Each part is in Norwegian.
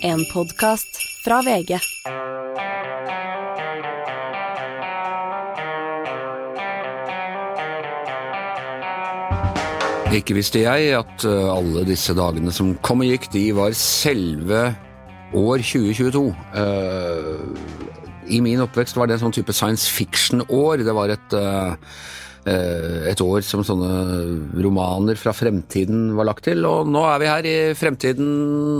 En podkast fra VG. Ikke visste jeg at uh, alle disse dagene som kom og gikk, de var selve år 2022. Uh, I min oppvekst var det en sånn type science fiction-år. Det var et, uh, et år som sånne romaner fra fremtiden var lagt til. Og nå er vi her i fremtiden,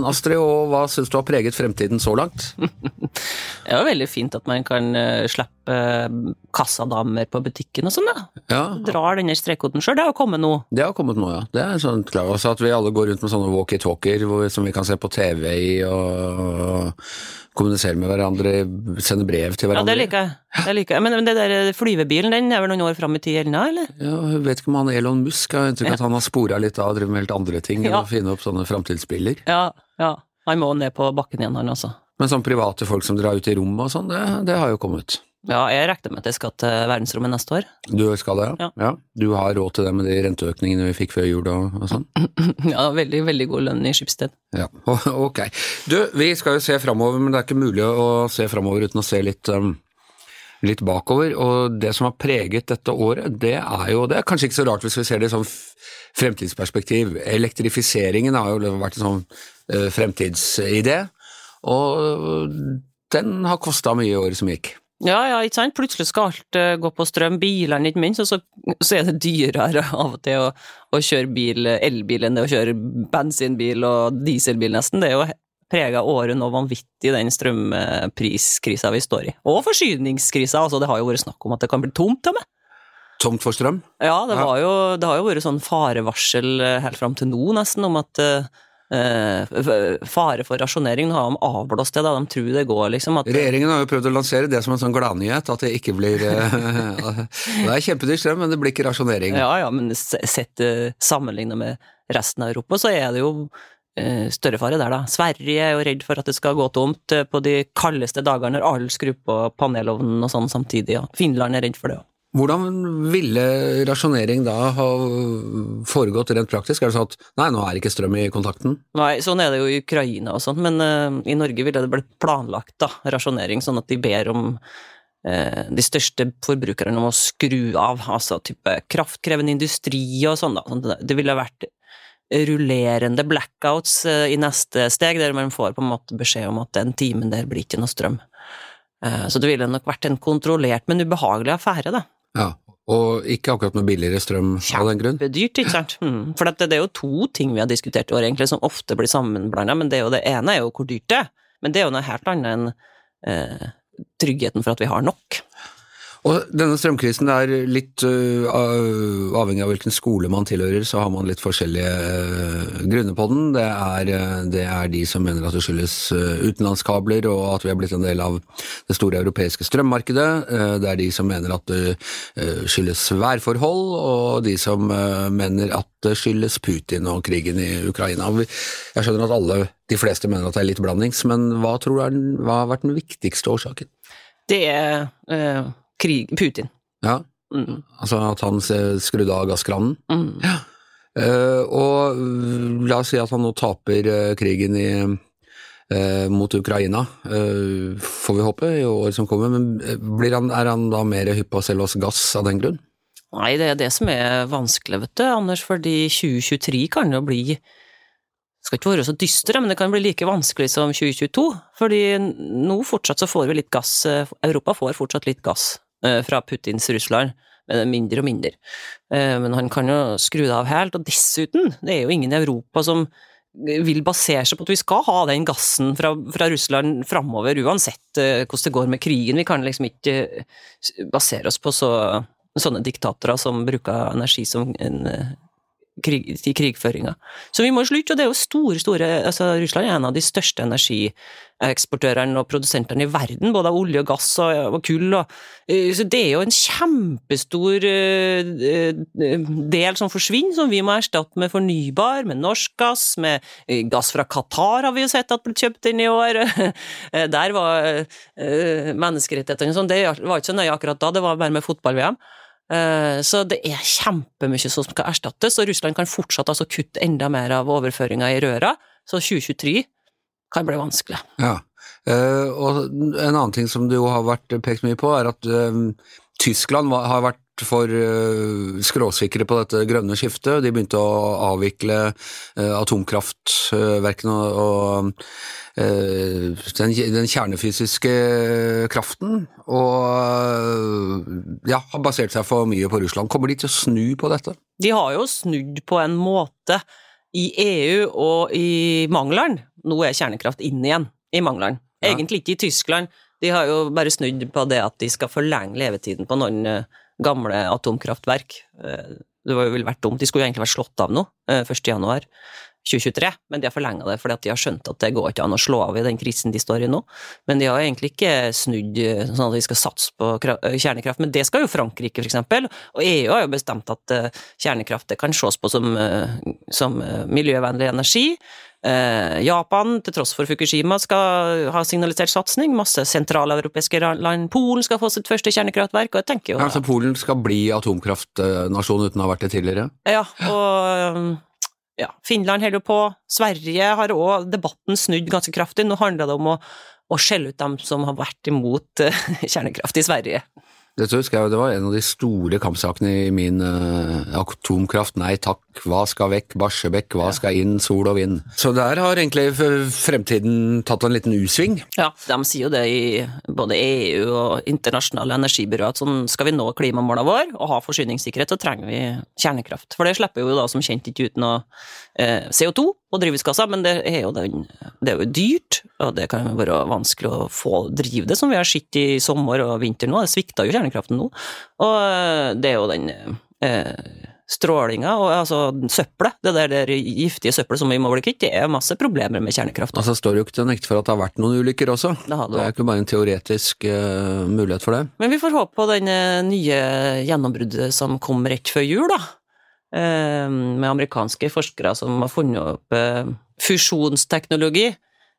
Astrid, og hva syns du har preget fremtiden så langt? Det er jo veldig fint at man kan slippe kassadamer på butikken og sånn, da. Ja, Drar denne strekkoden sjøl. Det har kommet nå. Det har kommet nå, ja. Det er sånn klart. Også at vi alle går rundt med sånne walkietalkier som vi kan se på TV i og kommunisere med hverandre, sende brev til Ja, hverandre. det liker jeg. Det liker jeg. Men, men det der flyvebilen, den er vel noen år fram i tid ennå, eller? Ja, jeg vet ikke om han Elon Musk har inntrykk av at han har spora litt av og drevet med helt andre ting enn Ja. å finne opp sånne framtidsbiler. Ja, ja. Han må ned på bakken igjen, han altså. Men sånn private folk som drar ut i rommet og sånn, det, det har jo kommet. Ja, jeg regner med at jeg skal til verdensrommet neste år. Du skal det, Ja. ja. Du har råd til det med de renteøkningene vi fikk før jul og, og sånn? Ja, veldig, veldig god lønn i Skipsted. Ja, ok. Du, vi skal jo se framover, men det er ikke mulig å se framover uten å se litt, um, litt bakover. Og det som har preget dette året, det er jo Det er kanskje ikke så rart hvis vi ser det i sånn fremtidsperspektiv. Elektrifiseringen har jo vært en sånn uh, fremtidsidé, og den har kosta mye i året som gikk. Ja, ja, ikke sant. Plutselig skal alt eh, gå på strøm, bilene ikke minst, og så, så er det dyrere av og til å, å kjøre bil, elbil enn det å kjøre bensinbil og dieselbil, nesten. Det er jo prega året nå vanvittig, den strømpriskrisa vi står i. Og forsyningskrisa, altså det har jo vært snakk om at det kan bli tomt til og med. Tomt for strøm? Ja, det, var jo, det har jo vært sånn farevarsel eh, helt fram til nå, nesten, om at eh, fare for rasjonering. Nå har de avblåst det, da. De tror det går, liksom. At, Regjeringen har jo prøvd å lansere det som en sånn gladnyhet, at det ikke blir eh, Det er kjempedyr strøm, men det blir ikke rasjonering. Ja, ja, men sett uh, sammenlignet med resten av Europa, så er det jo eh, større fare der, da. Sverige er jo redd for at det skal gå tomt eh, på de kaldeste dagene når alle skrur på panelovnen og sånn samtidig. Ja. Finland er redd for det òg. Hvordan ville rasjonering da ha foregått rent praktisk? Er det sånn at nei, nå er ikke strøm i kontakten? Nei, sånn er det jo i Ukraina og sånn, men uh, i Norge ville det blitt planlagt, da, rasjonering, sånn at de ber om uh, de største forbrukerne om å skru av, altså type kraftkrevende industri og sånn, da. Sånn Det ville vært rullerende blackouts uh, i neste steg, der man får på en måte beskjed om at den timen der blir ikke noe strøm. Så det ville nok vært en kontrollert, men ubehagelig affære, da. Ja, og ikke akkurat noe billigere strøm av den grunn? Kjempedyrt, ikke sant. Mm. For det, det er jo to ting vi har diskutert i år, egentlig, som ofte blir sammenblanda. Men det, er jo, det ene er jo hvor dyrt det er, men det er jo noe helt annet enn eh, tryggheten for at vi har nok. Og denne strømkrisen er litt uh, avhengig av hvilken skole man tilhører, så har man litt forskjellige uh, grunner på den. Det er, uh, det er de som mener at det skyldes utenlandskabler og at vi har blitt en del av det store europeiske strømmarkedet. Det er de som mener at det skyldes værforhold, og de som mener at det skyldes Putin og krigen i Ukraina. Jeg skjønner at alle, de fleste mener at det er litt blandings, men hva tror du er hva har vært den viktigste årsaken? Det er krig Putin. Ja, Mm. altså at han skrudde av gasskranen? Mm. Eh, og øh, la oss si at han nå taper uh, krigen i, uh, mot Ukraina, får vi håpe, i år som kommer. Men blir han, er han da mer hypp på å selge oss gass av den grunn? Nei, det er det som er vanskelig, vet du, Anders, fordi 2023 kan jo bli skal ikke være så dystre, men det kan bli like vanskelig som 2022. Fordi nå fortsatt så får vi litt gass, Europa får fortsatt litt gass fra Putins Russland, men mindre og mindre. Eh, Men han kan jo skru det av helt, og dessuten, det er jo ingen i Europa som vil basere seg på at vi skal ha den gassen fra, fra Russland framover, uansett eh, hvordan det går med krigen. Vi kan liksom ikke eh, basere oss på så, sånne diktatorer som bruker energi som en eh, krig, til krigføringa. Så vi må slutte, og det er jo store, store altså Russland er en av de største energieksportørene og produsentene i verden, både av olje og gass og, og kull. Og, eh, så det er jo en kjempestor eh, eh, del som forsvinner, som vi må erstatte med fornybar, med norsk gass, med gass fra Qatar har vi jo sett at ble kjøpt inn i år. Der var menneskerettighetene sånn, det var ikke så nøye akkurat da, det var bare med fotball-VM. Eh, Så det er kjempemye som skal erstattes, og Russland kan fortsatt altså kutte enda mer av overføringa i røra. Så 2023 kan bli vanskelig. Ja. Eh, og en annen ting som det jo har vært pekt mye på, er at eh, Tyskland har vært for uh, skråsikre på dette grønne skiftet. De begynte å avvikle uh, atomkraftverkene og, og den, den, kjernefysiske kraften, og ja, har basert seg for mye på Russland. Kommer de til å snu på dette? De har jo snudd på en måte i EU og i Mangland. Nå er kjernekraft inn igjen i Mangland. Egentlig ikke i Tyskland. De har jo bare snudd på det at de skal forlenge levetiden på noen gamle atomkraftverk. Uh, det vel vært dumt. De skulle jo egentlig vært slått av nå, uh, 1.1.2023, men de har forlenga det fordi de har skjønt at det går ikke an å slå av i den krisen de står i nå. Men de har egentlig ikke snudd sånn at de skal satse på kjernekraft. Men det skal jo Frankrike, eksempel. Og EU har jo bestemt at kjernekraft kan ses på som, som miljøvennlig energi. Eh, Japan, til tross for Fukushima, skal ha signalisert satsing. Masse sentraleuropeiske land. Polen skal få sitt første kjernekraftverk. og jeg tenker jo... Altså Polen skal bli atomkraftnasjon uten å ha vært det tidligere? Ja, og ja, Finland holder på. Sverige har òg debatten snudd ganske kraftig. Nå handler det om å, å skjelle ut dem som har vært imot eh, kjernekraft i Sverige. Dette husker jeg, Det var en av de store kampsakene i min uh, atomkraft. Nei takk, hva skal vekk? Barsebekk, hva skal inn? Sol og vind. Så der har egentlig fremtiden tatt en liten U-sving. Ja, de sier jo det i både EU og internasjonale energibyråer at sånn skal vi nå klimamålene våre og ha forsyningssikkerhet, så trenger vi kjernekraft. For det slipper jo da som kjent ikke ut noe eh, CO2 og drivhuskassa, men det er, jo den, det er jo dyrt, og det kan være vanskelig å få drive det, som vi har sett i sommer og vinter nå. Det svikta jo kjernekraften nå. Og eh, det er jo den eh, strålinga og altså søppelet, det der, der giftige søppelet som vi må bli kvitt, det er masse problemer med kjernekraft. Altså står det jo ikke til å nekte for at det har vært noen ulykker også. Det, det. det er ikke bare en teoretisk uh, mulighet for det. Men vi får håpe på den nye gjennombruddet som kom rett før jul, da. Eh, med amerikanske forskere som har funnet opp eh, fusjonsteknologi.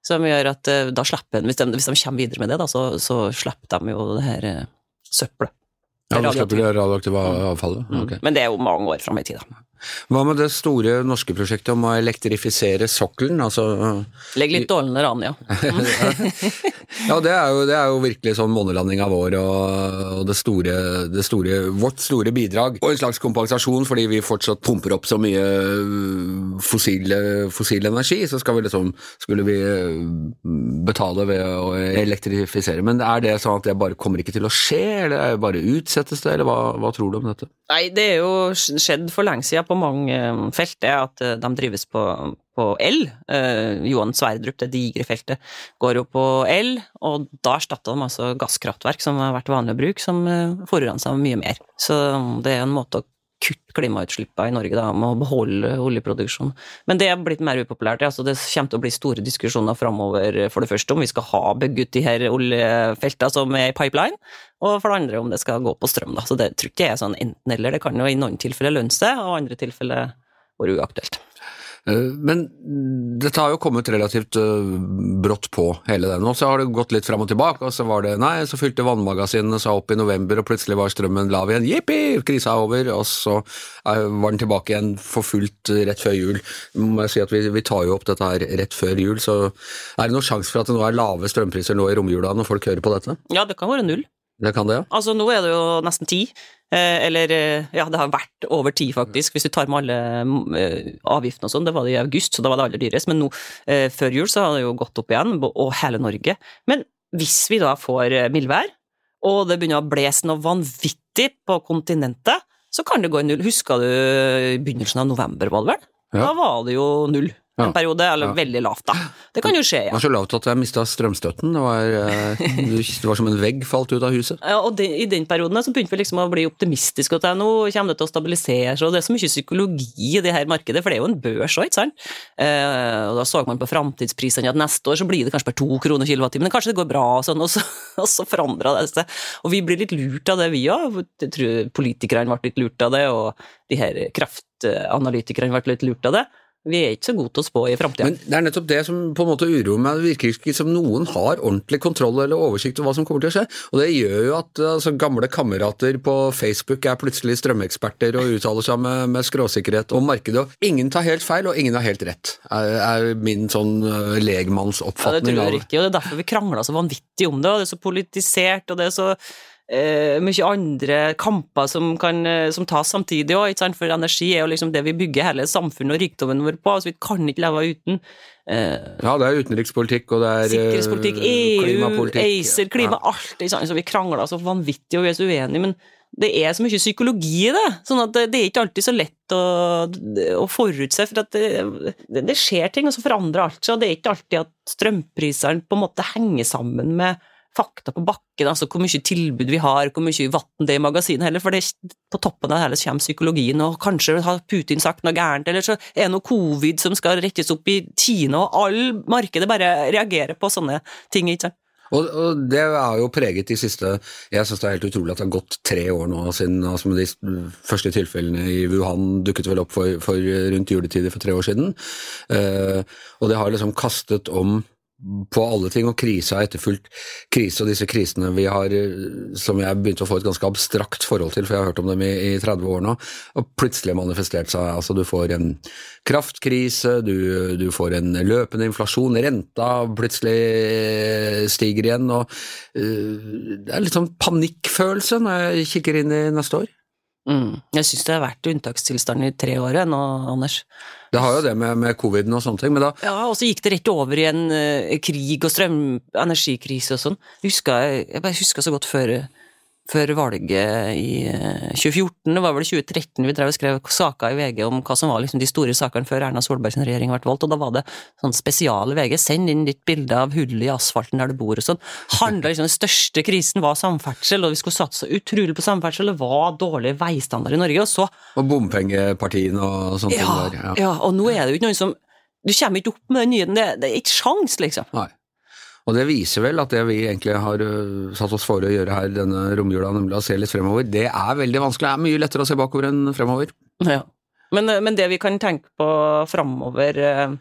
Som gjør at eh, da slipper hvis de, hvis de kommer videre med det, da, så, så slipper de jo det her søppelet. Ja, da slipper de radioaktive avfallet? Mm. Okay. Men det er jo mange år fram i tid, da. Hva med det store norske prosjektet om å elektrifisere sokkelen? Altså, Legg litt dårligere an, ja. ja, det er, jo, det er, jo, virkelig sånn månelandinga vår og, og det, store, det store, vårt store bidrag. Og en slags kompensasjon fordi vi fortsatt pumper opp så mye fossil, fossil energi, så skal vi liksom, skulle vi betale ved å elektrifisere. Men er det sånn at det bare kommer ikke til å skje, eller bare utsettes det, eller hva, hva tror du om dette? Nei, det er jo skjedd for lenge siden på mange eh, felt, er at eh, de drives på, på el. Eh, Johan Sverdrup, det digre feltet, går jo på el, og da erstatter de altså gasskraftverk som har vært vanlig å bruke, som eh, forurenser mye mer. Så det er en måte å kutte klimautslippene i Norge da, med å beholde oljeproduksjon. Men det er blitt mer upopulært. Altså det kommer til å bli store diskusjoner framover, for det første om vi skal ha bygd de her oljefeltene som er i pipeline, og for det andre om det skal gå på strøm. Da. Så det tror ikke jeg er sånn enten-eller. Det kan jo i noen tilfeller lønne seg, og i andre tilfeller være uaktuelt. Eh, men dette har jo kommet relativt eh, brått på, hele den. Og så har det gått litt fram og tilbake, og så var det nei, så fylte vannmagasinene seg opp i november, og plutselig var strømmen lav igjen. Jippi, krisa er over. Og så eh, var den tilbake igjen for fullt rett før jul. Må jeg si at vi, vi, tar jo opp dette her rett før jul, så er det noen sjanse for at det nå er lave strømpriser nå i romjula når folk hører på dette? Ja, det kan være null. Det kan det, ja. Altså, nå er det jo nesten ti. Eh, eller eh, ja, det har vært over ti, faktisk, hvis du tar med alle eh, avgiftene og sånn. Det var det i august, så da var det aller dyrest. Men nå, før jul, så har det jo gått opp igjen, og hele Norge. Men hvis vi da får mildvær, og det begynner å blåse noe vanvittig på kontinentet, så kan det gå i null. Husker du begynnelsen av november, var det vel? Ja. Da var det jo null ja. en periode, eller ja. veldig lavt, da. Det kan jo skje, ja. Det var så lavt at jeg mista strømstøtten. Det var, eh, det var, som en vegg falt ut av huset. Ja, og det, I den perioden så begynte vi liksom å bli optimistiske. At nå kommer det til å stabilisere seg. og Det er så mye psykologi i det her markedet, for det er jo en børs òg, ikke sant. Eh, og Da så man på framtidsprisene at neste år så blir det kanskje bare to kroner kilowattimen, men kanskje det går bra, og sånn, og så, og så forandra det seg. Og vi blir litt lurt av det, vi òg. Jeg tror politikerne ble litt lurt av det, og de her kraftanalytikerne ble litt lurt av det. Vi er ikke så gode til å spå i framtida. Men det er nettopp det som på en måte uroer meg. Det virker ikke som noen har ordentlig kontroll eller oversikt over hva som kommer til å skje. Og det gjør jo at altså, gamle kamerater på Facebook er plutselig strømeksperter og uttaler seg med, med skråsikkerhet om markedet. Og ingen tar helt feil, og ingen har helt rett, er, er min sånn uh, Ja, det tror jeg ikke, er riktig, og det er derfor vi krangla så vanvittig om det, og det er så politisert, og det er så eh, mye andre kamper som, kan, eh, som tas samtidig òg, for energi er jo liksom det vi bygger hele samfunnet og rikdommen vår på, så vi kan ikke leve uten. Uh, Ja, det er utenrikspolitikk, og det er Sikkerhetspolitikk, EU, klimapolitikk. ACER, klima, Ja. alt. Ikke sant? Så vi krangler så vanvittig, og vi er så uenige, men det er så mye psykologi i det. Sånn at det, er ikke alltid så lett å, å forutse, for at det, det, det skjer ting, og så forandrer alt seg. Og det er ikke alltid at strømprisene på en måte henger sammen med fakta på bakken, altså hvor mye tilbud vi har, hvor mye vann det er i magasinet heller, for det, på toppen av det hele kommer psykologien, og kanskje har Putin sagt noe gærent, eller så er det noe covid som skal rettes opp i Kina, og all markedet bare reagerer på sånne ting, ikke sant. Og, det er jo preget de siste Jeg syns det er helt utrolig at det har gått tre år nå siden altså de første tilfellene i Wuhan dukket vel opp for, for rundt juletider for tre år siden. Eh, og det har liksom kastet om på alle ting, og krise har etterfulgt krise, og disse krisene vi har, eh, som jeg begynte å få et ganske abstrakt forhold til, for jeg har hørt om dem i, i 30 år nå, og plutselig manifestert seg. Altså, du får en kraftkrise, du, du får en løpende inflasjon, renta plutselig stiger igjen, og uh, det er litt sånn panikkfølelse når jeg kikker inn i neste år. Mm. Jeg syns det har vært unntakstilstand i tre år nå, Anders. Det har jo det med, med coviden og sånne ting, men da Ja, og så gikk det rett over i en uh, krig og strøm, energikrise og sånn. Jeg, jeg bare husker så godt før, før valget i eh, 2014, det var vel 2013 vi drev og skrev saker i VG om hva som var liksom de store sakene før Erna Solbergs regjering ble valgt, og da var det sånn spesiale VG, send inn ditt bilde av hullet i asfalten der du bor og sånn. Handla liksom den største krisen var samferdsel, og vi skulle satse utrolig på samferdsel, det var dårlig veistandard i Norge, og så Og bompengepartiene og sånt. ja, der. ja. og nå er det jo ikke noen som Du kommer ikke opp med den nyheten, det, det er ikke sjans, liksom. Nei. Og det viser vel at det vi egentlig har øh, satt oss for å gjøre her denne romjula, nemlig å se litt fremover, det er veldig vanskelig. Det er mye lettere å se bakover enn fremover. Ja. Men, eh, men det vi kan tenke på fremover eh,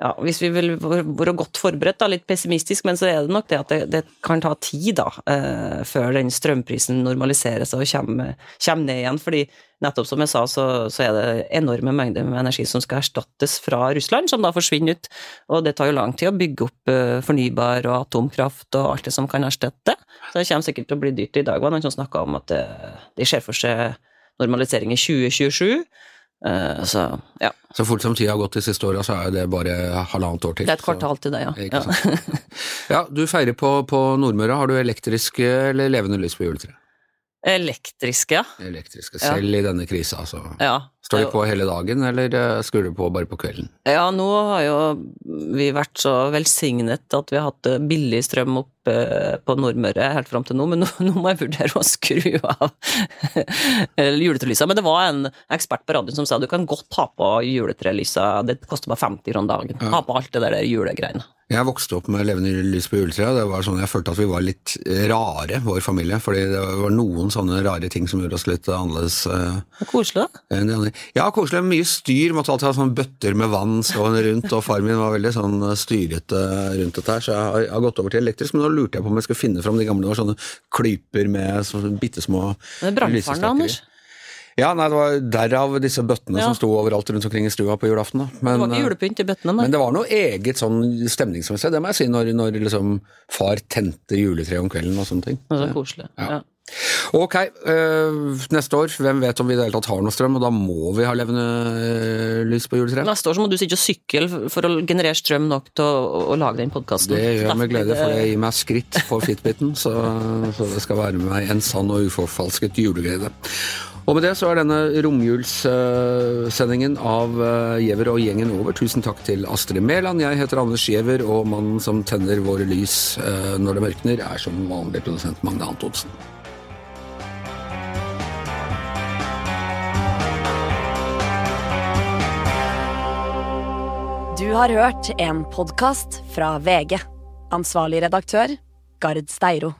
ja, Hvis vi vil være godt forberedt, da, litt pessimistisk, men så er det nok det at det, det kan ta tid da, eh, før den strømprisen normaliserer seg og kommer, kommer ned igjen. fordi nettopp som jeg sa, så, så er det enorme mengder med energi som skal erstattes fra Russland, som da forsvinner ut. Og det tar jo lang tid å bygge opp eh, fornybar og atomkraft og alt det som kan erstatte. Så det kommer sikkert til å bli dyrt. I dag var det noen som snakka om at det, de ser for seg normalisering i 2027. Eh, Så ja, Så fort som tida har gått de siste åra, så er det bare halvannet år til. det er et så- kvartal til det, ja. Ja. Ja, du feirer på, på Nordmøre. Har du elektriske eller levende lys på juletreet? Elektriske, ja. Elektriske, Ja. selv i denne krisa, altså. ja. Står de på hele dagen, eller eh, skrur du på bare på kvelden? Ja, nå har jo vi vært så velsignet at vi har hatt eh, billig strøm oppe på Nordmøre helt fram til nå, men nå, nå må jeg vurdere å skru av juletrelysa. Men det var en ekspert på radioen som sa du kan godt ha på juletrelysa, det koster bare 50 kroner dagen. Ha på alt det der julegreiene. Jeg vokste opp med levende lys på juletreet, det var sånn jeg følte at vi var litt rare, vår familie. Fordi det var noen sånne rare ting som gjorde oss litt annerledes. eh, er Koselig, andre. Ja, koselig. Mye styr. Måtte alltid ha sånne bøtter med vann stående rundt, og far min var veldig sånn styrete rundt dette her, så jeg har, jeg har gått over til elektrisk. Men nå lurte jeg på om jeg skulle finne fram de gamle, det var sånne klyper med sånne bitte små lysestaker. er brannfaren, Anders. Ja, nei, det var derav disse bøttene Ja. som sto overalt rundt omkring i stua på julaften. Da. Det var ikke julepynt i bøttene, nei. men det var noe eget sånn stemningsmessig, det må jeg si, når, når liksom far tente juletreet om kvelden og sånne ting. Det var så koselig. Ja. Ja. Ok, øh, neste år, hvem vet om vi i det hele tatt har noe strøm, og da må vi ha levende øh, lys på juletreet? Neste år så må du sitte og sykle for å generere strøm nok til å, å lage den podkasten. Det gjør jeg med glede, for det gir meg skritt på Fitbiten, så, så det skal være med meg en sann og uforfalsket juleglede. Og med det så er denne romjulssendingen av øh, Giæver og gjengen over. Tusen takk til Astrid Mæland. Jeg heter Anders Giæver, og mannen som tenner våre lys øh, når det mørkner, er som vanlig produsent Magne Antonsen. Du har hørt en podkast fra VG. Ansvarlig redaktør, Gard Steiro.